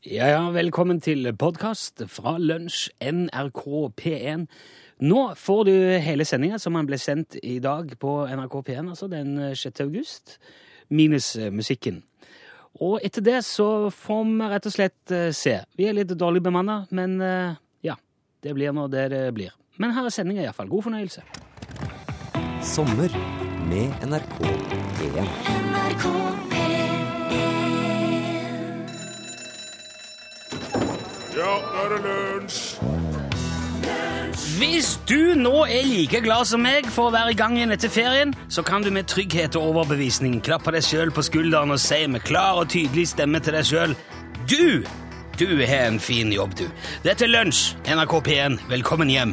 Ja, ja, velkommen til podkast fra Lunsj, NRK P1. Nå får du hele sendinga som den ble sendt i dag på NRK P1, altså den 6. august, minus eh, musikken. Og etter det så får vi rett og slett eh, se. Vi er litt dårlig bemanna, men eh, ja, det blir nå det det blir. Men her er sendinga iallfall. God fornøyelse. Sommer med NRK P1. NRK P1 Ja, nå er det lunsj! Hvis du nå er like glad som meg for å være i gang igjen etter ferien, så kan du med trygghet og overbevisning klappe deg sjøl på skulderen og si med klar og tydelig stemme til deg sjøl Du! Du har en fin jobb, du. Dette er Lunsj, NRK P1. Velkommen hjem.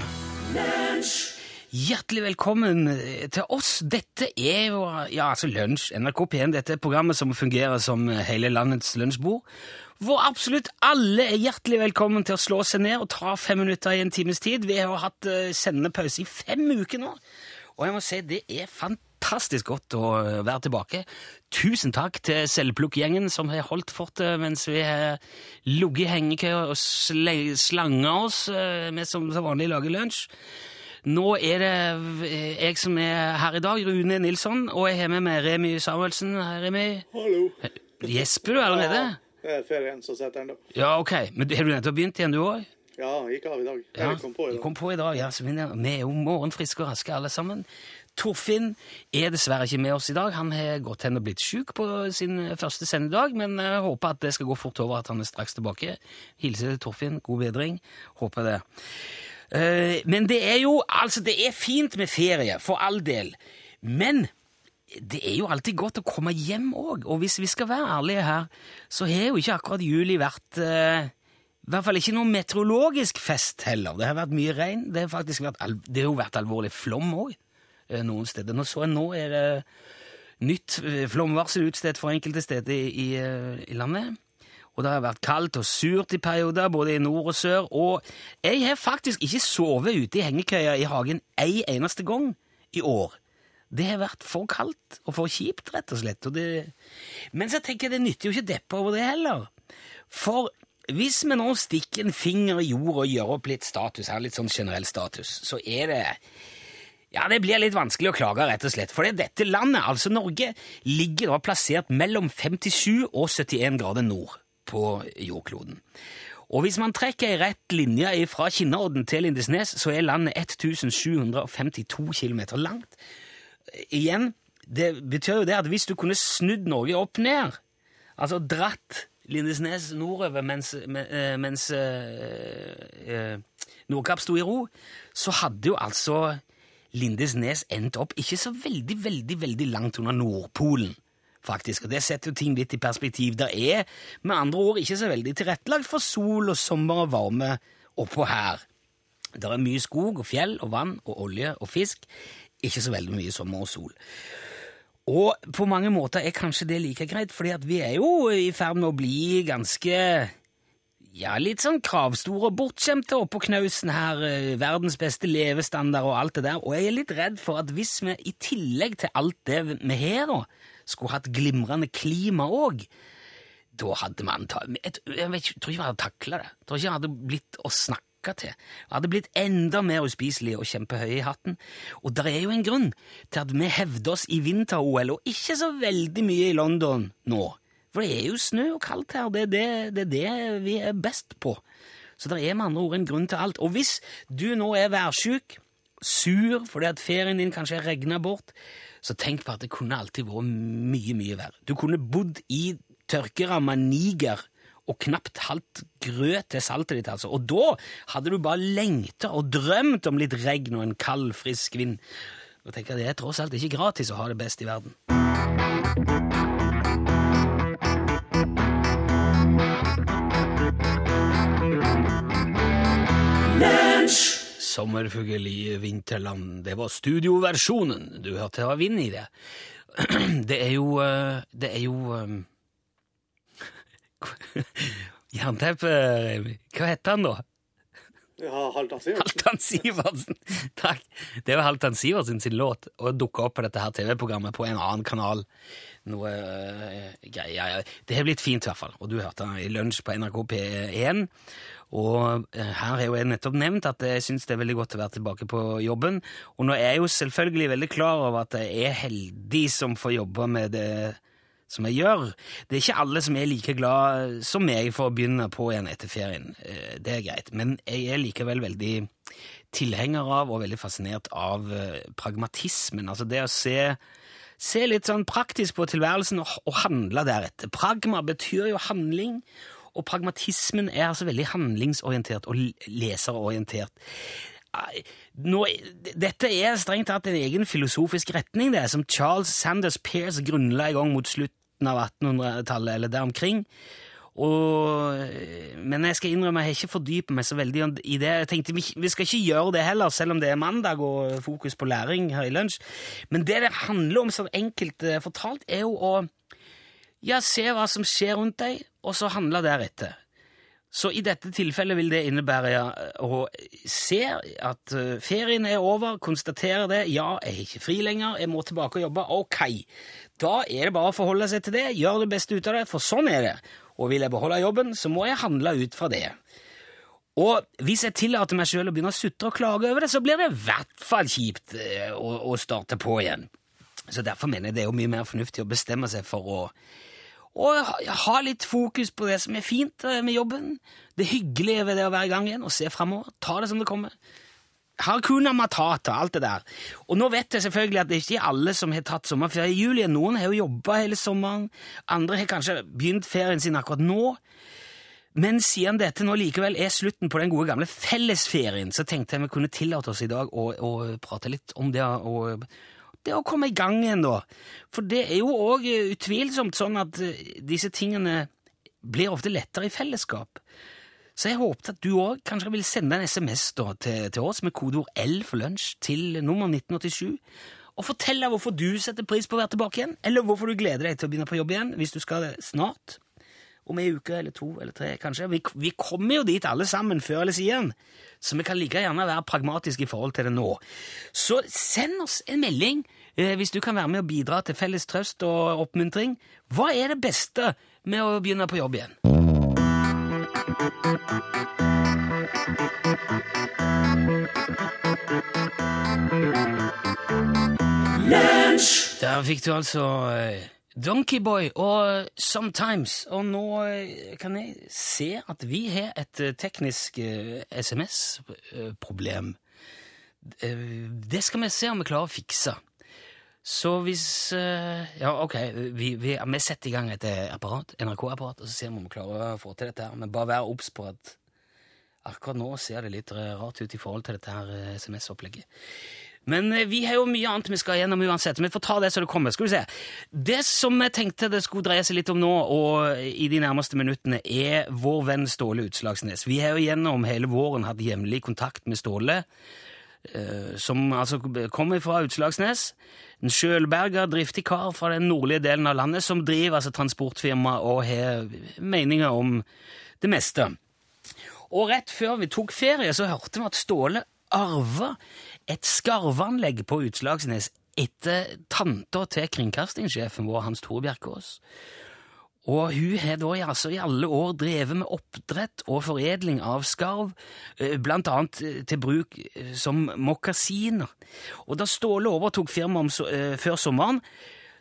Hjertelig velkommen til oss. Dette er jo ja, altså Lunsj, NRK P1. Dette er programmet som fungerer som hele landets lunsjbord. Hvor absolutt alle er hjertelig velkommen til å slå seg ned og ta fem minutter i en times tid. Vi har hatt sendende sendepause i fem uker nå, og jeg må si det er fantastisk godt å eh, være tilbake. Tusen takk til Selvplukk-gjengen som har holdt fortet mens vi har ligget i hengekøya og slanga oss med som så vanlig lager lunsj. Nå er det eh, jeg som er her i dag, Rune Nilsson, og jeg har med meg Remy Samuelsen. Remy. Hallo. Gjesper du allerede? Ja. Ferien som setter den, opp. Ja, ok. Men har du nettopp begynt igjen, du òg? Ja, gikk av i dag. Ja, Jeg kom på i dag. kom på i dag, ja. Så vi er jo morgenfriske og raske alle sammen. Torfinn er dessverre ikke med oss i dag. Han har gått hen og blitt syk på sin første sendedag, men jeg håper at det skal gå fort over, at han er straks tilbake. Hilse til Torfinn. God bedring. Håper det. Eh, men det er jo altså, det er fint med ferie, for all del. Men det er jo alltid godt å komme hjem òg. Og hvis vi skal være ærlige her, så har jo ikke akkurat juli vært eh, i hvert fall ikke noen meteorologisk fest heller. Det har vært mye regn. Det har faktisk vært, det har jo vært alvorlig flom òg noen steder. Nå så jeg nå er det nytt eh, flomvarsel utstedt for enkelte steder i, i, eh, i landet. Og det har vært kaldt og surt i perioder, både i nord og sør. Og jeg har faktisk ikke sovet ute i hengekøya i hagen ei eneste gang i år. Det har vært for kaldt og for kjipt, rett og slett. Og det... Men så tenker jeg det nytter jo ikke deppe over det heller. For hvis vi nå stikker en finger i jord og gjør opp litt status, her, litt sånn generell status, så er det ja, det blir litt vanskelig å klage, rett og slett. For dette landet, altså Norge, ligger da plassert mellom 57 og 71 grader nord på jordkloden. Og hvis man trekker ei rett linje fra Kinnarodden til Lindesnes, så er landet 1752 km langt. Igjen, det betyr jo det at hvis du kunne snudd Norge opp ned, altså dratt Lindesnes nordover mens, eh, mens eh, eh, Nordkapp sto i ro, så hadde jo altså Lindesnes endt opp ikke så veldig, veldig, veldig langt under Nordpolen, faktisk. Og det setter jo ting litt i perspektiv. Det er med andre ord ikke så veldig tilrettelagt for sol og sommer og varme oppå her. Det er mye skog og fjell og vann og olje og fisk. Ikke så veldig mye sommer og sol. Og på mange måter er kanskje det like greit, fordi at vi er jo i ferd med å bli ganske ja, litt sånn kravstore og bortskjemte oppå knausen her, eh, verdens beste levestandard og alt det der, og jeg er litt redd for at hvis vi i tillegg til alt det vi har da, skulle hatt glimrende klima òg, da hadde man jeg, jeg ikke, tror ikke vi hadde takla det. Jeg tror ikke det hadde blitt å snakke til. Det hadde blitt enda mer uspiselig og kjempehøye i hatten. Og det er jo en grunn til at vi hevder oss i vinter-OL, og ikke så veldig mye i London nå. For det er jo snø og kaldt her, det er det, det det vi er best på. Så det er med andre ord en grunn til alt. Og hvis du nå er værsjuk, sur fordi at ferien din kanskje er regna bort, så tenk på at det kunne alltid vært mye, mye verre. Du kunne bodd i tørkeramma Niger og knapt halvt grøt til saltet ditt, altså. Og da hadde du bare lengta og drømt om litt regn og en kald, frisk vind. Og tenker det er tross alt ikke gratis å ha det best i verden. Sommerfugl i vinterland. Det var studioversjonen. Du hørte det var vind i det. Det er jo eh, Det er jo eh, Jernteppe, Remi. Hva heter han, da? Ja, Halvdan Sivertsen. Halvdan Sivertsen! Takk. Det jo Halvdan Sivertsen sin låt å dukke opp på dette her TV-programmet på en annen kanal. Noe uh, greier. Det har blitt fint, i hvert fall. Og du hørte den i lunsj på NRK P1. Og øh, her har jo jeg nettopp nevnt at jeg syns det er veldig godt å være tilbake på jobben. Og nå er jeg jo selvfølgelig veldig klar over at jeg er heldig som får jobbe med det som jeg gjør. Det er ikke alle som er like glad som meg for å begynne på igjen etter ferien. Eh, Det er greit. Men jeg er likevel veldig tilhenger av og veldig fascinert av eh, pragmatismen. Altså det å se, se litt sånn praktisk på tilværelsen og, og handle deretter. Pragma betyr jo handling. Og pragmatismen er altså veldig handlingsorientert og leserorientert. Nå, dette er strengt tatt en egen filosofisk retning, det, som Charles Sanders Peirce grunnla i gang mot slutten av 1800-tallet, eller der omkring. Og, men jeg skal innrømme, jeg har ikke fordypet meg så veldig i det. Jeg tenkte, vi, vi skal ikke gjøre det heller, selv om det er mandag og fokus på læring her i lunsj. Men det det handler om, sånn enkelt eh, fortalt, er jo å ja, se hva som skjer rundt deg, og så handle deretter. Så i dette tilfellet vil det innebære å se at eh, ferien er over, konstatere det, ja, jeg er ikke fri lenger, jeg må tilbake og jobbe, ok. Da er det bare å forholde seg til det, gjøre det beste ut av det, for sånn er det. Og vil jeg beholde jobben, så må jeg handle ut fra det. Og hvis jeg tillater meg sjøl å begynne å sutre og klage over det, så blir det i hvert fall kjipt eh, å, å starte på igjen. Så derfor mener jeg det er jo mye mer fornuftig å bestemme seg for å og ha- litt fokus på det som er fint eh, med jobben, det hyggelige ved det å være i gang igjen, og se framover. Ta det som det kommer. Hakuna matata, alt det der. Og nå vet jeg selvfølgelig at det ikke er alle som har tatt sommerferie i juli. Noen har jo jobba hele sommeren, andre har kanskje begynt ferien sin akkurat nå. Men siden dette nå likevel er slutten på den gode gamle fellesferien, så tenkte jeg vi kunne tillate oss i dag å, å prate litt om det, og, det å komme i gang igjen, da. For det er jo òg utvilsomt sånn at eh, disse tingene blir ofte lettere i fellesskap. Så jeg håpet at du òg kanskje vil sende en SMS da, til, til oss med kodeord L for lunsj til nummer 1987, og fortelle hvorfor du setter pris på å være tilbake igjen, eller hvorfor du gleder deg til å begynne på jobb igjen hvis du skal det snart. Om ei uke eller to eller tre, kanskje. Vi, vi kommer jo dit alle sammen før eller siden, så vi kan like gjerne være pragmatiske i forhold til det nå. Så send oss en melding eh, hvis du kan være med og bidra til felles trøst og oppmuntring. Hva er det beste med å begynne på jobb igjen? Der fikk du altså eh, Donkeyboy og Sometimes. Og nå eh, kan jeg se at vi har et eh, teknisk eh, SMS-problem. Det skal vi se om vi klarer å fikse. Så hvis Ja, ok, vi, vi, vi setter i gang et apparat, NRK-apparat, og så ser vi om vi klarer å få til dette. her. Men bare vær obs på at akkurat nå ser det litt rart ut i forhold til dette her SMS-opplegget. Men eh, vi har jo mye annet vi skal gjennom uansett. Vi får ta det så det kommer. Skal vi se. Det som jeg tenkte det skulle dreie seg litt om nå, og i de nærmeste minuttene, er vår venn Ståle Utslagsnes. Vi har jo gjennom hele våren hatt jevnlig kontakt med Ståle, eh, som altså kommer fra Utslagsnes. En sjølberga, driftig kar fra den nordlige delen av landet som driver altså transportfirma og har meninger om det meste. Og rett før vi tok ferie, så hørte vi at Ståle arva et skarveanlegg på Utslagsnes etter tanta til kringkastingssjefen vår, Hans Tore Bjerkås. Og hun har da altså i alle år drevet med oppdrett og foredling av skarv, eh, blant annet eh, til bruk eh, som mokasiner. Og da Ståle overtok firmaet før sommeren,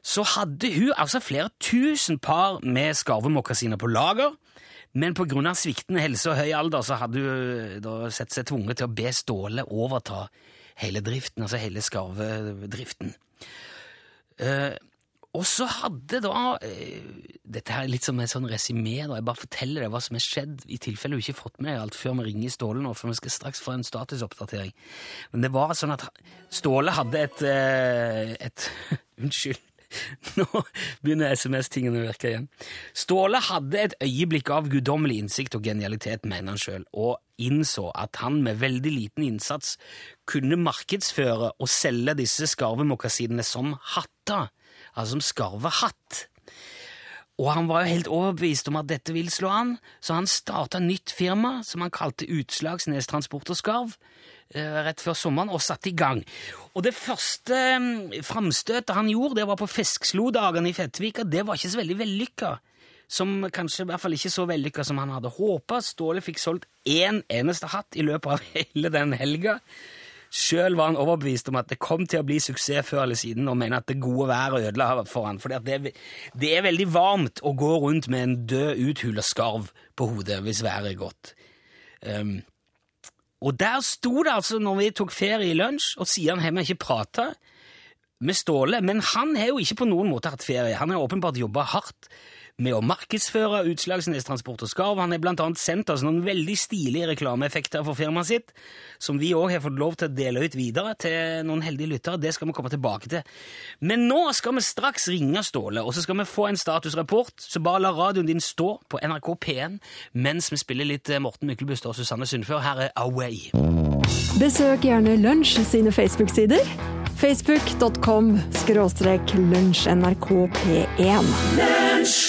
så hadde hun altså flere tusen par med skarvemokasiner på lager, men av sviktende helse og høy alder så hadde hun da sett seg tvunget til å be Ståle overta hele driften, altså hele skarvedriften. Eh, og så hadde da eh, Dette her er litt som et sånn resymé. Jeg bare forteller deg hva som er skjedd, i tilfelle du ikke har fått med deg alt før vi ringer Ståle nå, for vi skal straks få en statusoppdatering. Men det var sånn at Ståle hadde et, eh, et Unnskyld. Nå begynner SMS-tingene å virke igjen. Ståle hadde et øyeblikk av guddommelig innsikt og genialitet, mener han sjøl, og innså at han med veldig liten innsats kunne markedsføre og selge disse skarve mokasinene som hatter, altså som skarvehatt. Og han var jo helt overbevist om at dette ville slå an, så han starta nytt firma som han kalte Utslagsnes Transport og Skarv eh, rett før sommeren, og satte i gang. Og det første mm, framstøtet han gjorde, det var på Feskslo-dagene i Fettvika. Det var ikke så veldig vellykka. Som kanskje i hvert fall ikke så vellykka som han hadde håpa. Ståle fikk solgt én eneste hatt i løpet av hele den helga. Sjøl var han overbevist om at det kom til å bli suksess før eller siden, og mener at det gode været ødela for han, for det, det er veldig varmt å gå rundt med en død, uthula skarv på hodet hvis været er godt. Um, og der sto det altså, når vi tok ferie i lunsj, og siden har vi ikke prata med Ståle, men han har jo ikke på noen måte hatt ferie. Han har åpenbart jobba hardt med å markedsføre Utslagsnes Transport og Skarv. Han har annet sendt oss noen veldig stilige reklameeffekter for firmaet sitt, som vi òg har fått lov til å dele ut videre til noen heldige lyttere. Det skal vi komme tilbake til. Men nå skal vi straks ringe Ståle, og så skal vi få en statusrapport. Så bare la radioen din stå på NRK P1 mens vi spiller litt eh, Morten Myklebust og Susanne Sundfør. Her er Away. Besøk gjerne Lunsj sine Facebook-sider. Facebook.com skråstrek lunsjnrkp1.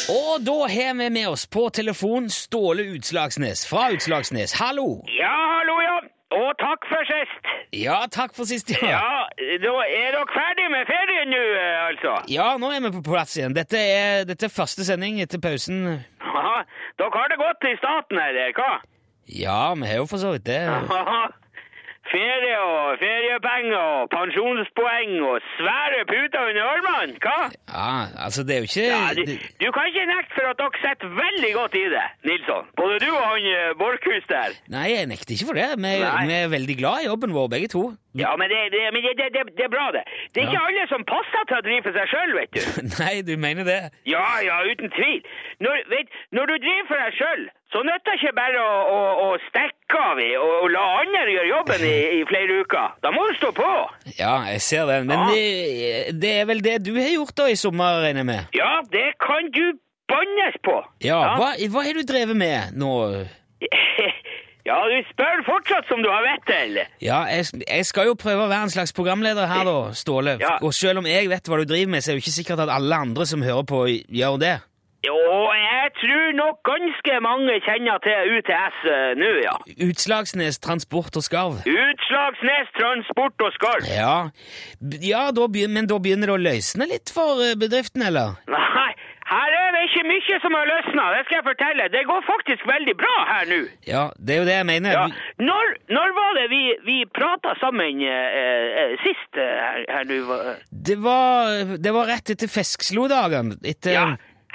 Og da har vi med oss på telefon Ståle Utslagsnes fra Utslagsnes. Hallo! Ja, hallo, ja. Og takk for sist. Ja, takk for sist, ja. Ja, da er dere ferdig med ferien nå, eh, altså? Ja, nå er vi på plass igjen. Dette er, dette er første sending etter pausen. Haha, dere har det godt i staten, her, hva? Ja, vi har jo for så vidt det. Haha. Ferie og feriepenger og pensjonspoeng og svære puter under armene, hva? Ja, altså, det er jo ikke Ja, du, du kan ikke nekte for at dere sitter veldig godt i det, Nilsson. Både du og han eh, Borchhus der. Nei, jeg nekter ikke for det. Vi, vi er veldig glad i jobben vår, begge to. Ja, men det, det, men det, det, det, det er bra, det. Det er Ja. ikke alle som passer til å drive for seg sjøl, vet du. Nei, du mener det? Ja, ja, uten tvil. Når, vet, når du driver for deg sjøl, så nytter ikke bare å, å, å stikke av i og, og la andre gjøre jobben i, i flere uker. Da må du stå på. Ja, jeg ser den. Men Ja. det, det er vel det du har gjort da i sommer, regner jeg med? Ja, det kan du bannes på. Ja, Hva, hva har du drevet med nå? ja, du spør fortsatt som du har vett til. Ja, jeg, jeg skal jo prøve å være en slags programleder her, da, Ståle. Ja. Og selv om jeg vet hva du driver med, så er det jo ikke sikkert at alle andre som hører på, gjør det. Jo, jeg tror nok ganske mange kjenner til UTS uh, nå, ja. Utslagsnes Transport og Skarv. Utslagsnes Transport og Skarv. Ja, ja da begynner, men da begynner det å løsne litt for eh, bedriften, eller? Nei, ikke mye som har løsna, det skal jeg fortelle. Det går faktisk veldig bra her nå. Ja, det er jo det jeg mener. Ja. Når, når var det vi, vi prata sammen eh, eh, sist eh, her, her nå? Det var, det var rett etter Feskslo-dagene. Etter Ja,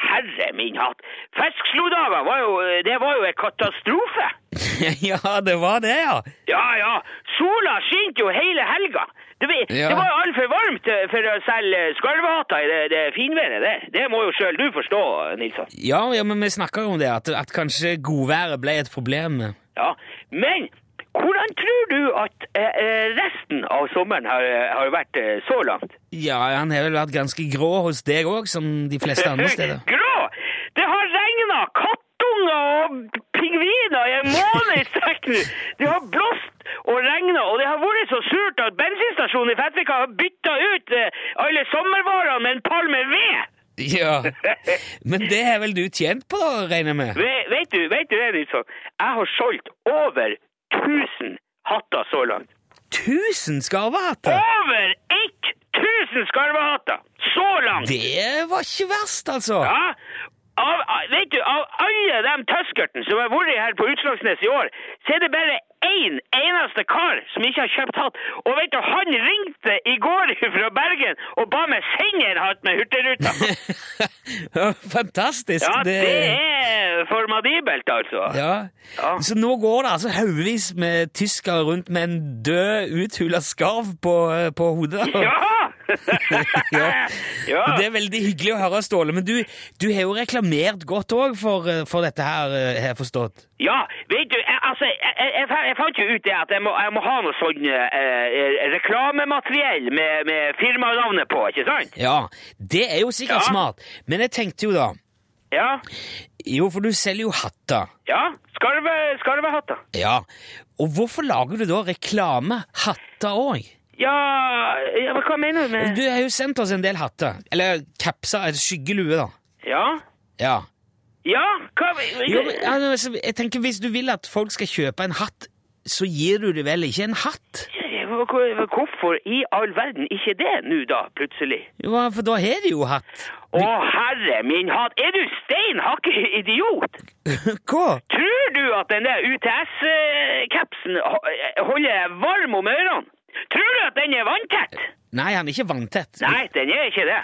herre min hatt. Feskslodager var jo, eh, det var jo en katastrofe. ja, det var det, ja. Ja, ja. Sola skinte jo hele helga. Det, vi- Ja. det var jo altfor varmt eh, for å selge skarvehatter i det, det finværet der. Det må jo sjøl du forstå, Nilsson. Ja, ja, men vi snakka jo om det, at, at kanskje godværet ble et problem. Ja, men hvordan tror du at eh, eh, resten av sommeren har, eh, har vært så langt? Ja, han har vel vært ganske grå hos deg òg, som de fleste andre steder. Grå! Det har regna kattunger og pingviner i en måned i strekk nå. Det har blåst og regna, og det har vært så surt at bensinstasjonen i Fettvika har bytta ut alle sommervarene med en pall med ved. Ja, Men det har vel du tjent på, da, regner jeg med? Vet, Vet du, vet du det, Nilsson? Jeg har solgt over 1000 hatter så langt. Tusen skarvehatter! Over 1000 skarvehatter! Så langt! Det var ikke verst, altså. Ja, av- vet du, av alle de tøskertene som har vært her på Utslagsnes i år, så er det bare én eneste kar som ikke har kjøpt hatt. Og vet du, han ringte i går fra Bergen og ba meg sende en hatt med Hurtigruta. Fantastisk. Ja, det er formadibelt, altså. Ja. Ja. Så nå går det altså haugevis med tyskere rundt med en død, uthula skarv på, på hodet. Ja! Ja. ja. Det er veldig hyggelig å høre, Ståle, men du, du har jo reklamert godt òg for, eh, for dette her, eh, har jeg forstått. Ja, vet du, jeg, altså, jeg, jeg, jeg, fant jo ut det at jeg må, jeg må ha noe sånn eh, eh, reklamemateriell med, med firmanavnet på, ikke sant? Ja, det er jo sikkert Ja. smart, men jeg tenkte jo da Ja, Jo, for du selger jo hatter. ja, skarve, skarvehatter. Ja, og hvorfor lager du da reklamehatter òg? Ja, ja, men hva mener du med Du har jo sendt oss en del hatter. Eller kapser, skyggelue, da. Ja, Ja. Ja, hva Jo, men, altså, jeg tenker Hvis du vil at folk skal kjøpe en hatt, så gir du dem vel ikke en hatt? Hvor- hvor- Hvorfor i all verden ikke det nå, da, plutselig? Jo, for da har de jo hatt. Å, herre min hatt, er du stein hakke idiot? Hva? Tror du at den der UTS-kapsen holder varm om ørene? Tror du at den er vanntett? Nei, han er ikke vanntett. Nei, den er ikke det.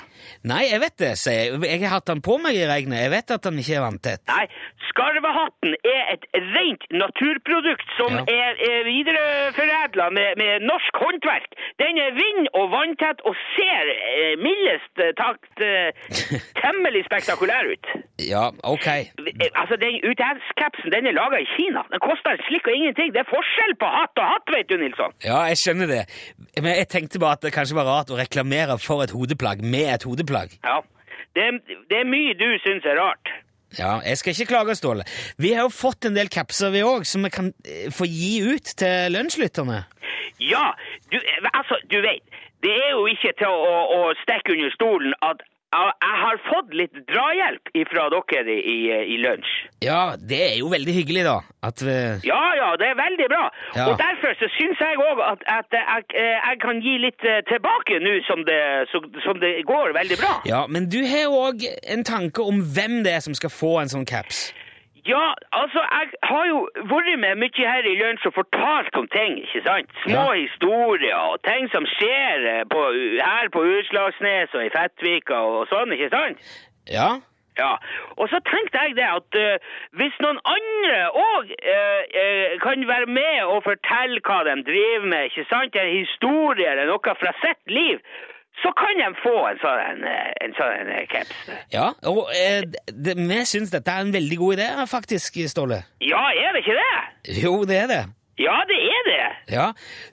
Nei, jeg vet det, sier jeg. Jeg har hatt den på meg i regnet. Jeg vet at den ikke er vanntett. Nei, skarvehatten er et rent naturprodukt som Ja. er, er videreforedla med, med norsk håndverk. Den er vind- og vanntett og ser eh, mildest takt eh, temmelig spektakulær ut. Ja, ok. Eh, Altså, den UTS-capsen den er laga i Kina. Den koster slik slikk og ingenting. Det er forskjell på hatt og hatt, vet du, Nilsson. Ja, jeg skjønner det. Men jeg tenkte bare at det kanskje var rart å reklamere for et hodeplagg med et hodeplagg. Ja. Det, det er mye du syns er rart. Ja, jeg skal ikke klage, Ståle. Vi har jo fått en del kapser, vi òg, som vi kan eh, få gi ut til lunsjlytterne. Ja, du, eh, altså, du vet, det er jo ikke til å, å stikke under stolen at jeg har fått litt drahjelp fra dere i, i, i lunsj. Ja, det er jo veldig hyggelig, da. At vi Ja, ja, det er veldig bra. Ja. Og derfor så syns jeg òg at, at jeg, eh, jeg kan gi litt eh, tilbake nå som det, som det går veldig bra. Ja, men du har òg en tanke om hvem det er som skal få en sånn caps. Ja, altså, jeg har jo vært med mye her i lunsj og fortalt om ting, ikke sant? Små Ja. historier og ting som skjer eh, på, her på Utslagsnes og i Fettvika og sånn, ikke sant? Ja? Ja, og så tenkte jeg det at uh, hvis noen andre òg kan være med og fortelle hva de driver med, ikke sant, en historie eller noe fra sitt liv, så kan de få en sånn, eh, en sånn eh, caps. Ja, og eh, det, vi syns dette er en veldig god idé, faktisk, Ståle. Ja, er det ikke det? Jo, det er det. Ja, det er det. Ja.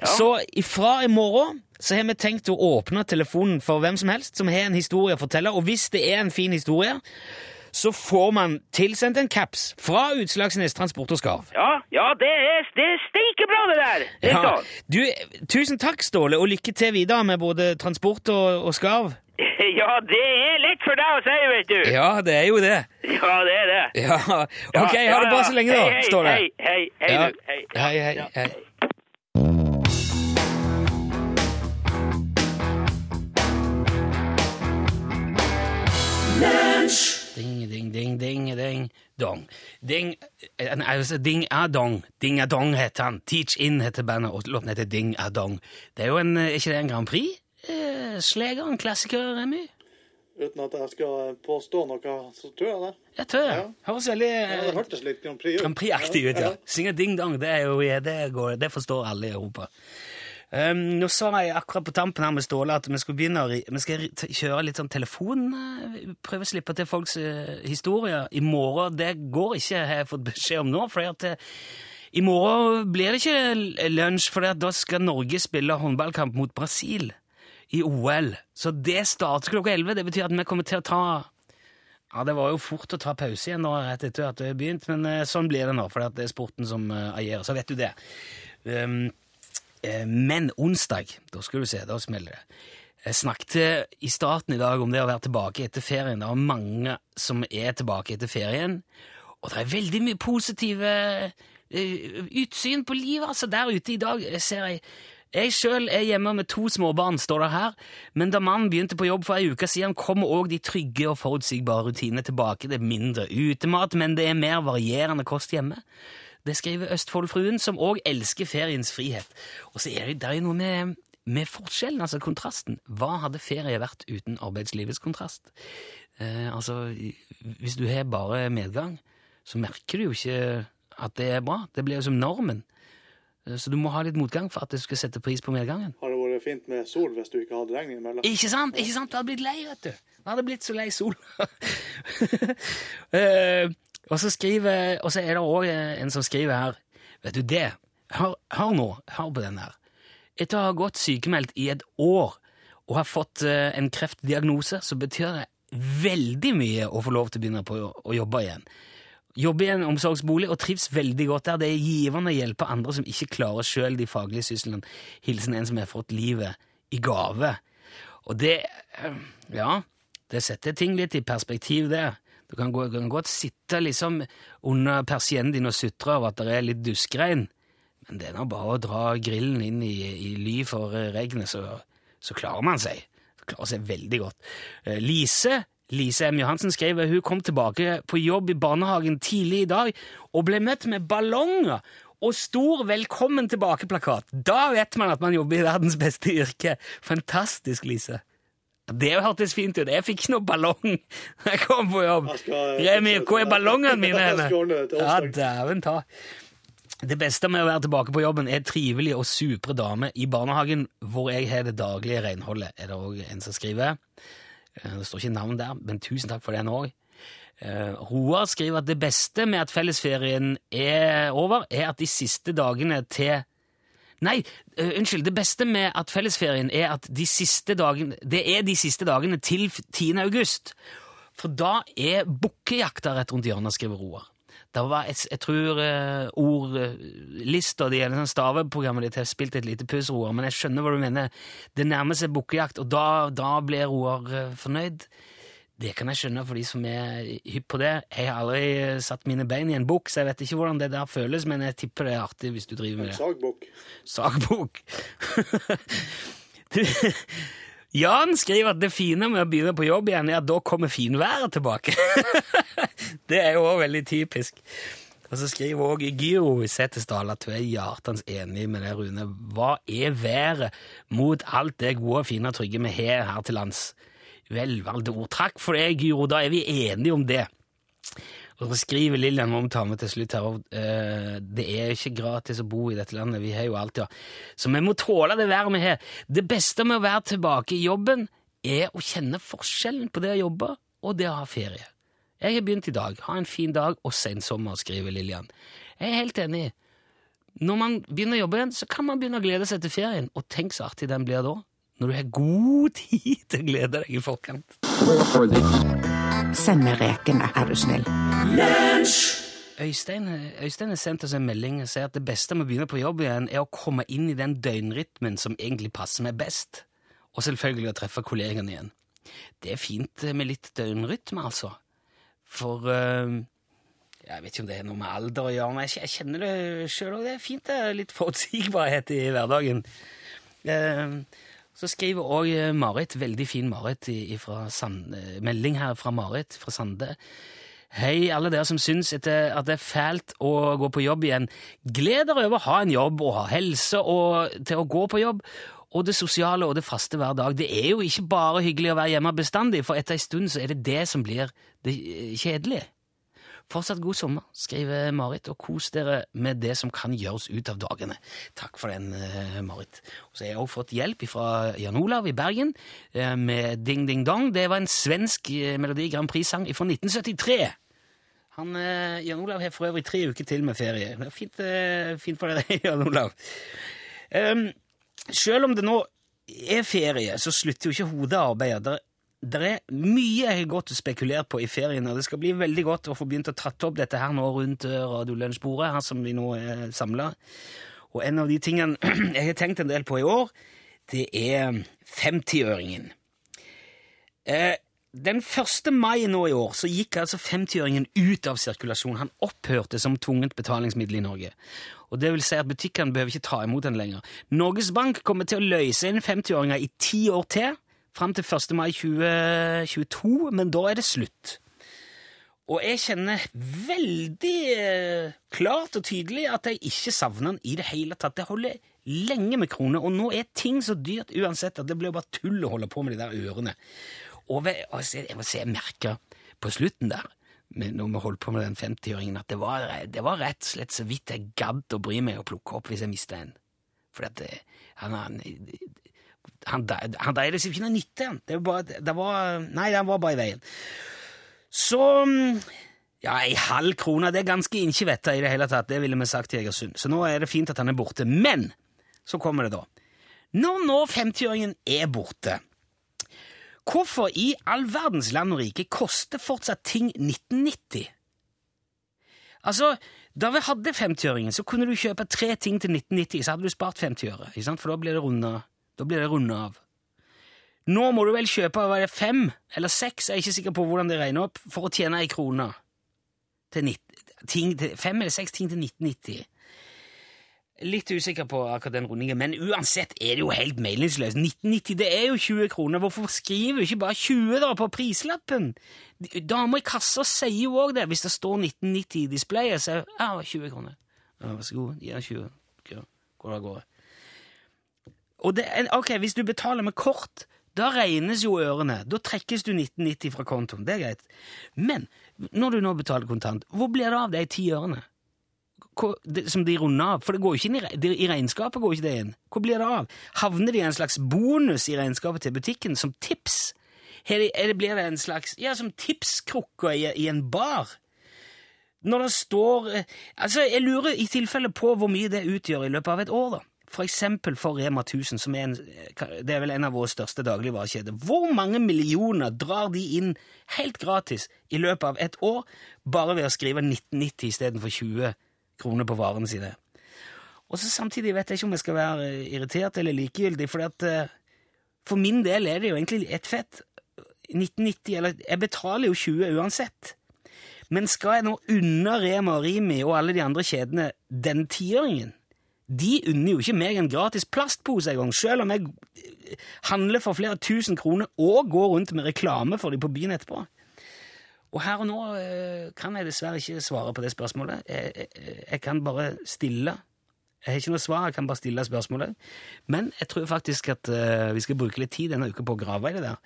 Så ifra i morgen så har vi tenkt å åpne telefonen for hvem som helst som har en historie å fortelle, og hvis det er en fin historie, så får man tilsendt en caps fra Utslagsnes Transport og Skarv. Ja, ja, det er, det er steikebra det der. Det er Ja. Du, tusen takk, Ståle, og lykke til videre med både transport og, og skarv. Ja, det er lett for deg å si, vet du. Ja, det er jo det. Ja, det er det. Ja, Ok, Ja, ha det bra så lenge, da, Hei, Ståle. Hei, hei, hei, Ja. du. hei. Hei, hei, Ja. hei. Ding, ding, ding, ding, dong. Ding, altså, ding a dong. Ding a dong heter han. Teach In heter bandet, og låten heter Ding a dong. Det er jo en, eh, ikke det en Grand Prix? Eh, en klassiker, Remy? Uten at jeg skal påstå noe, så tror jeg det. Jeg tror det. Ja. Høres veldig Ja, det hørtes litt Grand Prix ut. Grand Prix-aktig ut, ja. Synge ding dong, det, er jo, det, går, det forstår alle i Europa. Um, nå sa jeg akkurat på tampen her med Ståle at vi skal, begynne vi skal kjøre litt sånn telefon, eh, prøve å slippe til folks uh, historier. I morgen, det går ikke, har jeg fått beskjed om nå, for at uh, i morgen blir det ikke lunsj, for da skal Norge spille håndballkamp mot Brasil i OL. Så det starter klokka 11. Det betyr at vi kommer til å ta ja, Det var jo fort å ta pause igjen nå rett etter at det har begynt, men sånn blir det nå, for det er sporten som agerer. Så vet du det. Um, men onsdag, da skal du se, da smeller det. Jeg snakket i starten i dag om det å være tilbake etter ferien. Det er mange som er tilbake etter ferien, og det er veldig mye positive eh, utsyn på livet. Altså, der ute i dag ser jeg jeg sjøl er hjemme med to småbarn, står det her, men da mannen begynte på jobb for ei uke siden, kommer òg de trygge og forutsigbare rutinene tilbake. Det er mindre utemat, men det er mer varierende kost hjemme. Det skriver Østfoldfruen, som òg elsker feriens frihet. Og så er det, det jo noe med, med forskjellen, altså kontrasten. Hva hadde ferie vært uten arbeidslivets kontrast? Eh, altså, hvis du har bare medgang, så merker du jo ikke at det er bra. Det blir jo som normen. Eh, Så du må ha litt motgang for at du skal sette pris på medgangen. Har det vært fint med sol hvis du ikke hadde regn imellom? Ikke sant? Ikke sant? Du hadde blitt lei, vet du. Du hadde blitt så lei sol. Eh, og så skriver, og så er det òg en som skriver her Vet du det? Hør, hør nå, hør på den her. Etter å ha gått sykemeldt i et år og har fått eh, en kreftdiagnose, så betyr det veldig mye å få lov til å begynne på å, jobbe igjen. Jobber i en omsorgsbolig og trives veldig godt der. Det er givende å hjelpe andre som ikke klarer sjøl de faglige syslene. Hilsen en som har fått livet i gave. Og det eh, Ja, det setter ting litt i perspektiv, det. Du kan, gå, kan godt sitte liksom under persiennen din og sutre over at det er litt duskregn, men det er nå bare å dra grillen inn i, i ly for regnet, så, så klarer man seg. Så Klarer seg veldig godt. Eh, Lise Lise M. Johansen skriver hun kom tilbake på jobb i barnehagen tidlig i dag og ble møtt med ballonger og stor 'velkommen tilbake'-plakat. Da vet man at man jobber i verdens beste yrke. Fantastisk, Lise. Det hørtes fint ut. Jeg fikk ikke noe ballong da jeg kom på jobb. Skal- Remi, hvor er ballongene mine? Ja, dæven ta. Det beste med å være tilbake på jobben er trivelige og supre damer i barnehagen, hvor jeg har det daglige renholdet, er det òg en som skriver. Eh, Det står ikke navn der, men tusen takk for den òg. Roar skriver at det beste med at fellesferien er over, er at de siste dagene til Nei, uh, unnskyld. Det beste med at fellesferien er at de siste dagene Det er de siste dagene til 10. august. For da er bukkejakta rett rundt hjørnet, skriver Roar. Var, jeg, jeg tror uh, ordlista di eller sånn staveprogrammet ditt har spilt et lite puss, Roar, men jeg skjønner hva du mener. Det nærmer seg bukkejakt, og da, da blir Roar uh, fornøyd. Det kan jeg skjønne for de som er hypp på det. Jeg har aldri eh, satt mine bein i en bukk, så jeg vet ikke hvordan det der føles, men jeg tipper det er artig hvis du driver med det. Sagbukk. Sagbok. Du, Jan skriver at det fine med å begynne på jobb igjen er at da kommer finværet tilbake. det er jo også veldig typisk. Og så skriver også Giro i Setesdal at hun er hjertens enig med det, Rune. Hva er været mot alt det gode, fine og trygge vi har her til lands? Velvalgte ord. Takk for det, Guro. Da er vi enige om det. Og så skriver Lillian må vi ta med til slutt her, eh, det er ikke gratis å bo i dette landet, vi har jo alt, ja. Så vi må tåle det været vi har. Det beste med å være tilbake i jobben er å kjenne forskjellen på det å jobbe og det å ha ferie. Jeg har begynt i dag, ha en fin dag og sensommer, skriver Lillian. Jeg er helt enig. Når man begynner å jobbe igjen, så kan man begynne å glede seg til ferien, og tenk så artig den blir da. Når du har god tid til å glede deg i forkant. Send meg rekene, er du snill. Øystein, Øystein har sendt oss en melding og sier at det beste med å begynne på jobb igjen er å komme inn i den døgnrytmen som egentlig passer meg best, og selvfølgelig å treffe kollegene igjen. Det er fint med litt døgnrytme, altså. For uh, jeg vet ikke om det er noe med alder å gjøre, men jeg kjenner det sjøl òg. Det er fint det er litt forutsigbarhet i hverdagen. Eh, så skriver òg Marit, veldig fin Marit, Sand, eh, melding her fra Marit fra Sande. Hei, alle dere som syns at det er fælt å gå på jobb igjen. Gled dere over å ha en jobb og ha helse og til å gå på jobb. Og det sosiale og det faste hver dag. Det er jo ikke bare hyggelig å være hjemme bestandig, for etter en stund så er det det som blir det kjedelige. Fortsatt god sommer, skriver Marit, og kos dere med det som kan gjøres ut av dagene. Takk for den, eh, Marit. Og så har jeg også fått hjelp fra Jan Olav i Bergen eh, med Ding Ding Dong. Det var en svensk eh, Melodi Grand Prix-sang fra 1973. Han, Jan Olav har for øvrig tre uker til med ferie. Det er fint, fint for deg, Jan Olav. Um, selv om det nå er ferie, så slutter jo ikke hodearbeidet. Der, der er mye jeg har gått og spekulert på i ferien, og det skal bli veldig godt å få begynt å tatt opp dette her nå rundt eh, radiolunsjbordet, her som vi nå er samla. Og en av de tingene jeg har tenkt en del på i år, det er 50-øringen. Eh, den 1. mai nå i år så gikk altså 50-øringen ut av sirkulasjon. Han opphørte som tvungent betalingsmiddel i Norge. Og det vil si at Butikkene behøver ikke ta imot den lenger. Norges Bank kommer til å løse inn 50-åringer i ti år til, fram til 1. mai 2022, men da er det slutt. Og jeg kjenner veldig eh, klart og tydelig at jeg ikke savner den i det hele tatt. Det holder lenge med kroner, og nå er ting så dyrt uansett at det blir bare tull å holde på med de der ørene. Og jeg må se, jeg på slutten der, når vi holdt på med den 50-åringen, at det var, det var rett og slett så vidt jeg gadd å bry meg å plukke opp hvis jeg mista en. For at det, han, han, han, han deide seg ikke noe nytte. Det var, det var, nei, han var bare i veien. Så Ja, ei halv krone, det er ganske innkjevetta i det hele tatt, det ville vi sagt til Egersund. Så nå er det fint at han er borte. Men så kommer det, da. Når nå 50-åringen er borte, hvorfor i all verdens land og rike koster fortsatt ting 1990? Altså, da vi hadde 50-åringen, så kunne du kjøpe tre ting til 1990, så hadde du spart 50 øre, for da blir det runda da blir det rundet av. Nå må du vel kjøpe hva er det, fem eller seks, jeg er ikke sikker på hvordan det regner opp, for å tjene ei krone. Til, nitt- ting, til fem eller seks ting til 1990. Litt usikker på akkurat den rundingen, men uansett er det jo helt meningsløst. 1990 det er jo 20 kroner. Hvorfor skriver du ikke bare 20 da på prislappen? Dama i kassa sier jo òg det. Hvis det står 1990 i displayet, så er det ja, 20 kroner. Ja, vær så god, gi henne 20. Ja, Går det av. Og det, ok, hvis du betaler med kort, da regnes jo ørene. Da trekkes du 1990 fra kontoen. Det er greit. Men når du nå betaler kontant, hvor blir det av de ti ørene? Som de runder av? For det går ikke inn i, i regnskapet. går ikke det inn. Hvor blir det av? Havner det i en slags bonus i regnskapet til butikken som tips? Er er det, blir det en slags Ja, som tipskrukker i, i en bar? Når det står eh, Altså, jeg lurer i tilfelle på hvor mye det utgjør i løpet av et år, da. For eksempel for Rema 1000, som er, en, det er vel en av våre største dagligvarekjeder. Hvor mange millioner drar de inn helt gratis i løpet av et år bare ved å skrive 1990 istedenfor 20 kroner på varene sine? Og så samtidig vet jeg ikke om jeg skal være eh, irritert eller likegyldig, for eh, for min del er det jo egentlig ett fett. 1990, eller Jeg betaler jo 20 uansett. Men skal jeg nå unne Rema og Rimi og alle de andre kjedene den tiåringen? De unner jo ikke meg en gratis plastpose engang, selv om jeg eh, handler for flere tusen kroner og går rundt med reklame for dem på byen etterpå. Og her og nå eh, kan jeg dessverre ikke svare på det spørsmålet. Jeg, jeg, jeg kan bare stille. Jeg har ikke noe svar, jeg kan bare stille spørsmålet. Men jeg tror faktisk at eh, vi skal bruke litt tid denne uka på å grave i det der.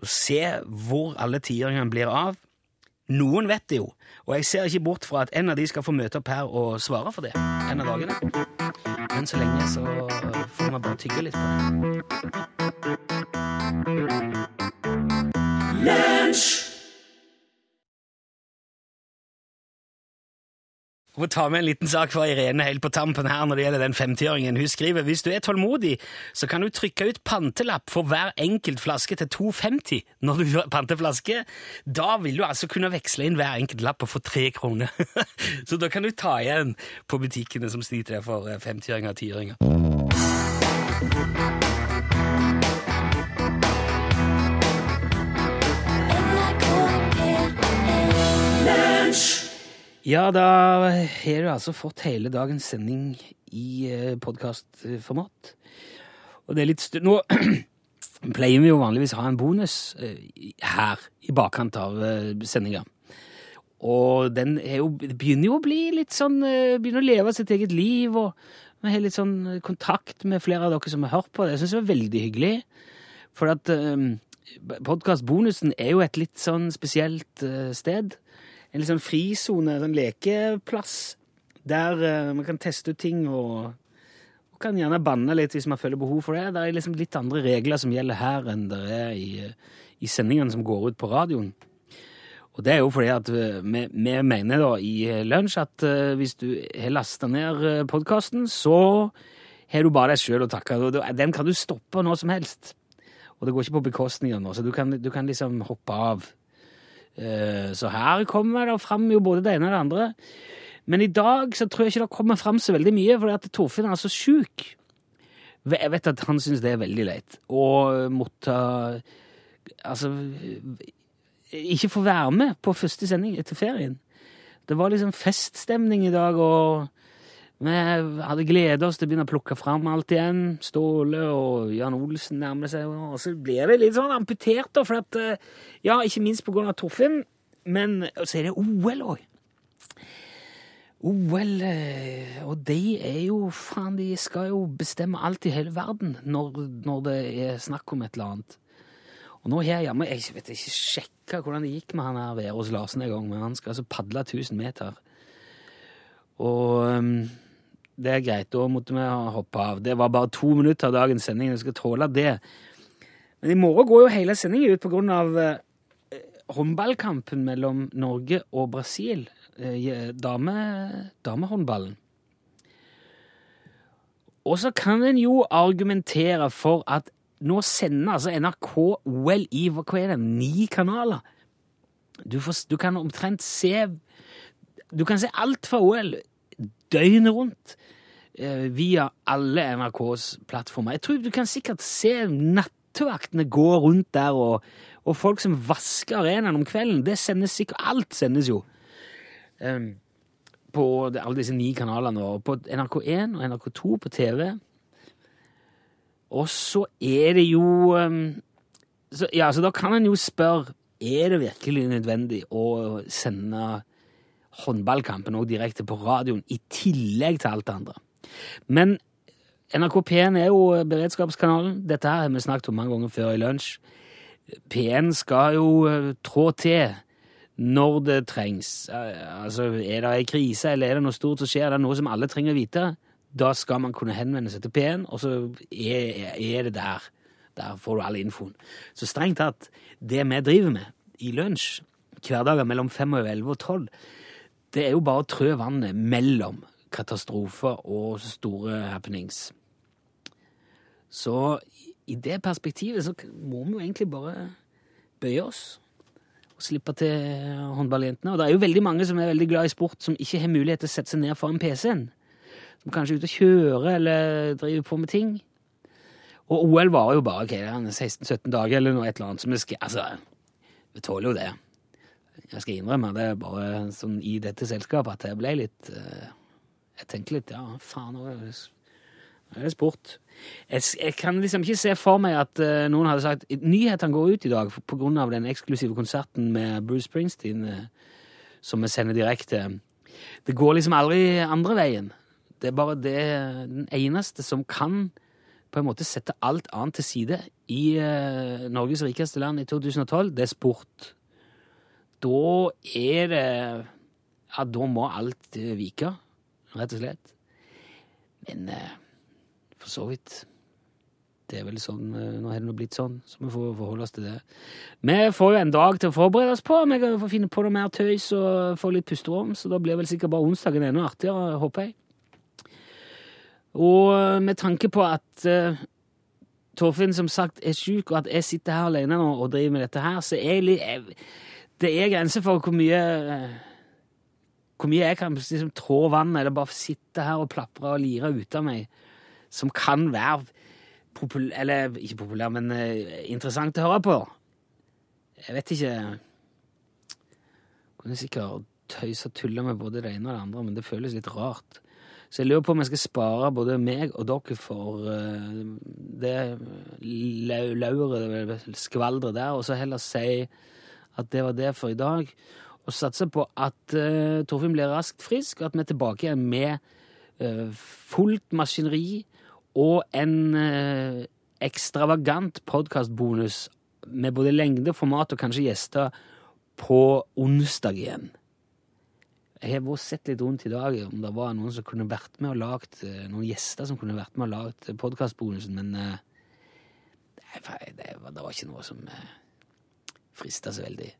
Og se hvor alle tiåringene blir av. Noen vet det jo, og jeg ser ikke bort fra at en av de skal få møte opp her og svare for det en av dagene. Men så lenge så får vi bare tygge litt på det. Og ta med en liten sak fra Irene helt på tampen her når det gjelder den 50-åringen. Hun skriver hvis du er tålmodig, så kan du trykke ut pantelapp for hver enkelt flaske til 2,50 når du panter flaske. Da vil du altså kunne veksle inn hver enkelt lapp og få tre kroner. så da kan du ta igjen på butikkene som sliter for eh, 50-åringer og 10-åringer. Ja, da har du altså fått hele dagens sending i eh, podkastformat. Og det er litt. Nå pleier vi jo vanligvis å ha en bonus eh, her i bakkant av eh, sendinga. Og den jo, begynner jo å bli litt sånn Begynner å leve sitt eget liv, og vi har litt sånn kontakt med flere av dere som har hørt på det. Syns jeg var veldig hyggelig. For at um, podkastbonusen er jo et litt sånn spesielt sted. En sånn frisone, en lekeplass, der uh, man kan teste ut ting og, og kan gjerne banne litt hvis man føler behov for det. Det er liksom litt andre regler som gjelder her enn det er i, i sendingene som går ut på radioen. Og det er jo fordi at eh, vi, vi mener da i Lunsj at uh, hvis du har lasta ned podkasten, så har du bare deg sjøl å takke. Den kan du stoppe når som helst. Og det går ikke på bekostning av noe, så du kan, du kan liksom hoppe av. Eh, Så her kommer det fram jo både det ene og det andre. Men i dag så tror jeg ikke det kommer fram så veldig mye, fordi at Torfinn er så sjuk. Jeg vet at han syns det er veldig leit å måtte Altså ikke få være med på første sending etter ferien. Det var liksom feststemning i dag, og vi hadde gleda oss til å begynne å plukke fram alt igjen. Ståle og Jan Olsen nærmer seg, og så blir det litt sånn amputert, da, for at eh, Ja, ikke minst på grunn av Torfinn, men så er det OL òg. OL, eh, og de er jo Faen, de skal jo bestemme alt i hele verden når, når det er snakk om et eller annet. Og nå her jeg Jeg vet ikke sjekka hvordan det gikk med han her Verås Larsen en gang, men han skal altså padle 1000 meter. Og um, det er greit, da måtte vi hoppe av. Det var bare to minutter av dagens sending, vi skal tåle det. Men i morgen går jo hele sendingen ut på av eh, håndballkampen mellom Norge og Brasil. Eh, dame, damehåndballen. Og så kan en jo argumentere for at nå sender altså NRK OL i hva er det, ni kanaler. Du, får, du kan omtrent se Du kan se alt fra OL døgnet rundt eh, via alle NRKs plattformer. Jeg tror du kan sikkert se nattevaktene gå rundt der, og, og folk som vasker arenaen om kvelden. Det sendes sikkert Alt sendes jo. Um, på alle disse ni kanalene, og på NRK1 og NRK2 på TV. Og så er det jo um, så, Ja, så da kan en jo spørre er det virkelig nødvendig å sende håndballkampen òg direkte på radioen, i tillegg til alt det andre. Men NRK P1 er jo beredskapskanalen. Dette her har vi snakket om mange ganger før i lunsj. P1 skal jo eh, trå til når det trengs. Eh, Altså, Er det ei krise eller er det noe stort som skjer, det er noe som alle trenger å vite, da skal man kunne henvende seg til P1, og så er, er det der. Der får du all infoen. Så strengt tatt, det vi driver med i lunsj hverdager mellom fem og elleve og tolv, det er jo bare å trø vannet mellom katastrofer og store happenings. Så i det perspektivet så må vi jo egentlig bare bøye oss og slippe til håndballjentene. Og det er jo veldig mange som er veldig glad i sport, som ikke har mulighet til å sette seg ned foran PC-en. Som kanskje er ute og kjører eller driver på med ting. Og OL varer jo bare okay, er 16-17 dager eller noe et eller annet. Så vi skal, altså, vi tåler jo det. Jeg skal innrømme det er bare sånn i dette selskapet at jeg ble litt eh, Jeg tenkte litt ja, faen, nå er det, sport. Jeg, jeg kan liksom ikke se for meg at eh, noen hadde sagt Nyhetene går ut i dag av den eksklusive konserten med Bruce Springsteen eh, som vi sender direkte. Det går liksom aldri andre veien. Det er bare det den eneste som kan på en måte sette alt annet til side i Norges rikeste land i 2012, det er sport. Da er det Ja, da må alt eh, vike, rett og slett. Men eh, for så vidt Det er vel sånn eh, Nå har det nå blitt sånn, så vi får forholde oss til det. Vi får jo en dag til å forberede oss på. Vi kan få finne på noe mer tøys og få litt pusterom, så da blir vel sikkert bare onsdagen enda artigere, håper jeg. Og med tanke på at eh, Torfinn som sagt er sjuk, og at jeg sitter her alene nå og driver med dette her, så er jeg litt Det er grenser for hvor mye eh, Hvor mye jeg kan liksom, trå vannet, eller bare sitte her og plapre og lire ut av meg, som kan være populær, Eller ikke populær, men uh, interessant å høre på. Jeg vet ikke Kunne sikkert tøyse og tulle med både det ene og det andre, men det føles litt rart. Så jeg lurer på om jeg skal spare både meg og dere for uh, det lau- lauret, skvaldret der, og så heller si at det var det for i dag. Og satse på at uh, Torfinn blir raskt frisk, og at vi er tilbake igjen med uh, fullt maskineri og en uh, ekstravagant podkastbonus med både lengde, format og kanskje gjester på onsdag igjen. Jeg har vært sett litt rundt i dag om det var noen som kunne vært med og lagt, noen gjester som kunne vært med og lagt podkastbonusen, men det, var- det, var- det var ikke noe som frista så veldig.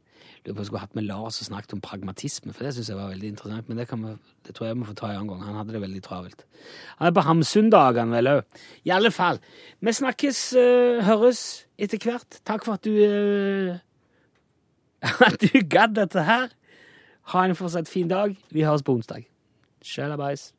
Lurer på om jeg skulle hatt med Lars og snakket om pragmatisme, for det syns jeg var veldig interessant. Men det, vi, det tror jeg vi får ta en annen gang. Han hadde det veldig travelt. Han er på Hamsun-dagene vel òg. I alle fall. Vi snakkes, uh, høres etter hvert. Takk for at du uh, At du gadd dette her. Ha en fortsatt fin dag. Vi høres på onsdag. Sjalabais.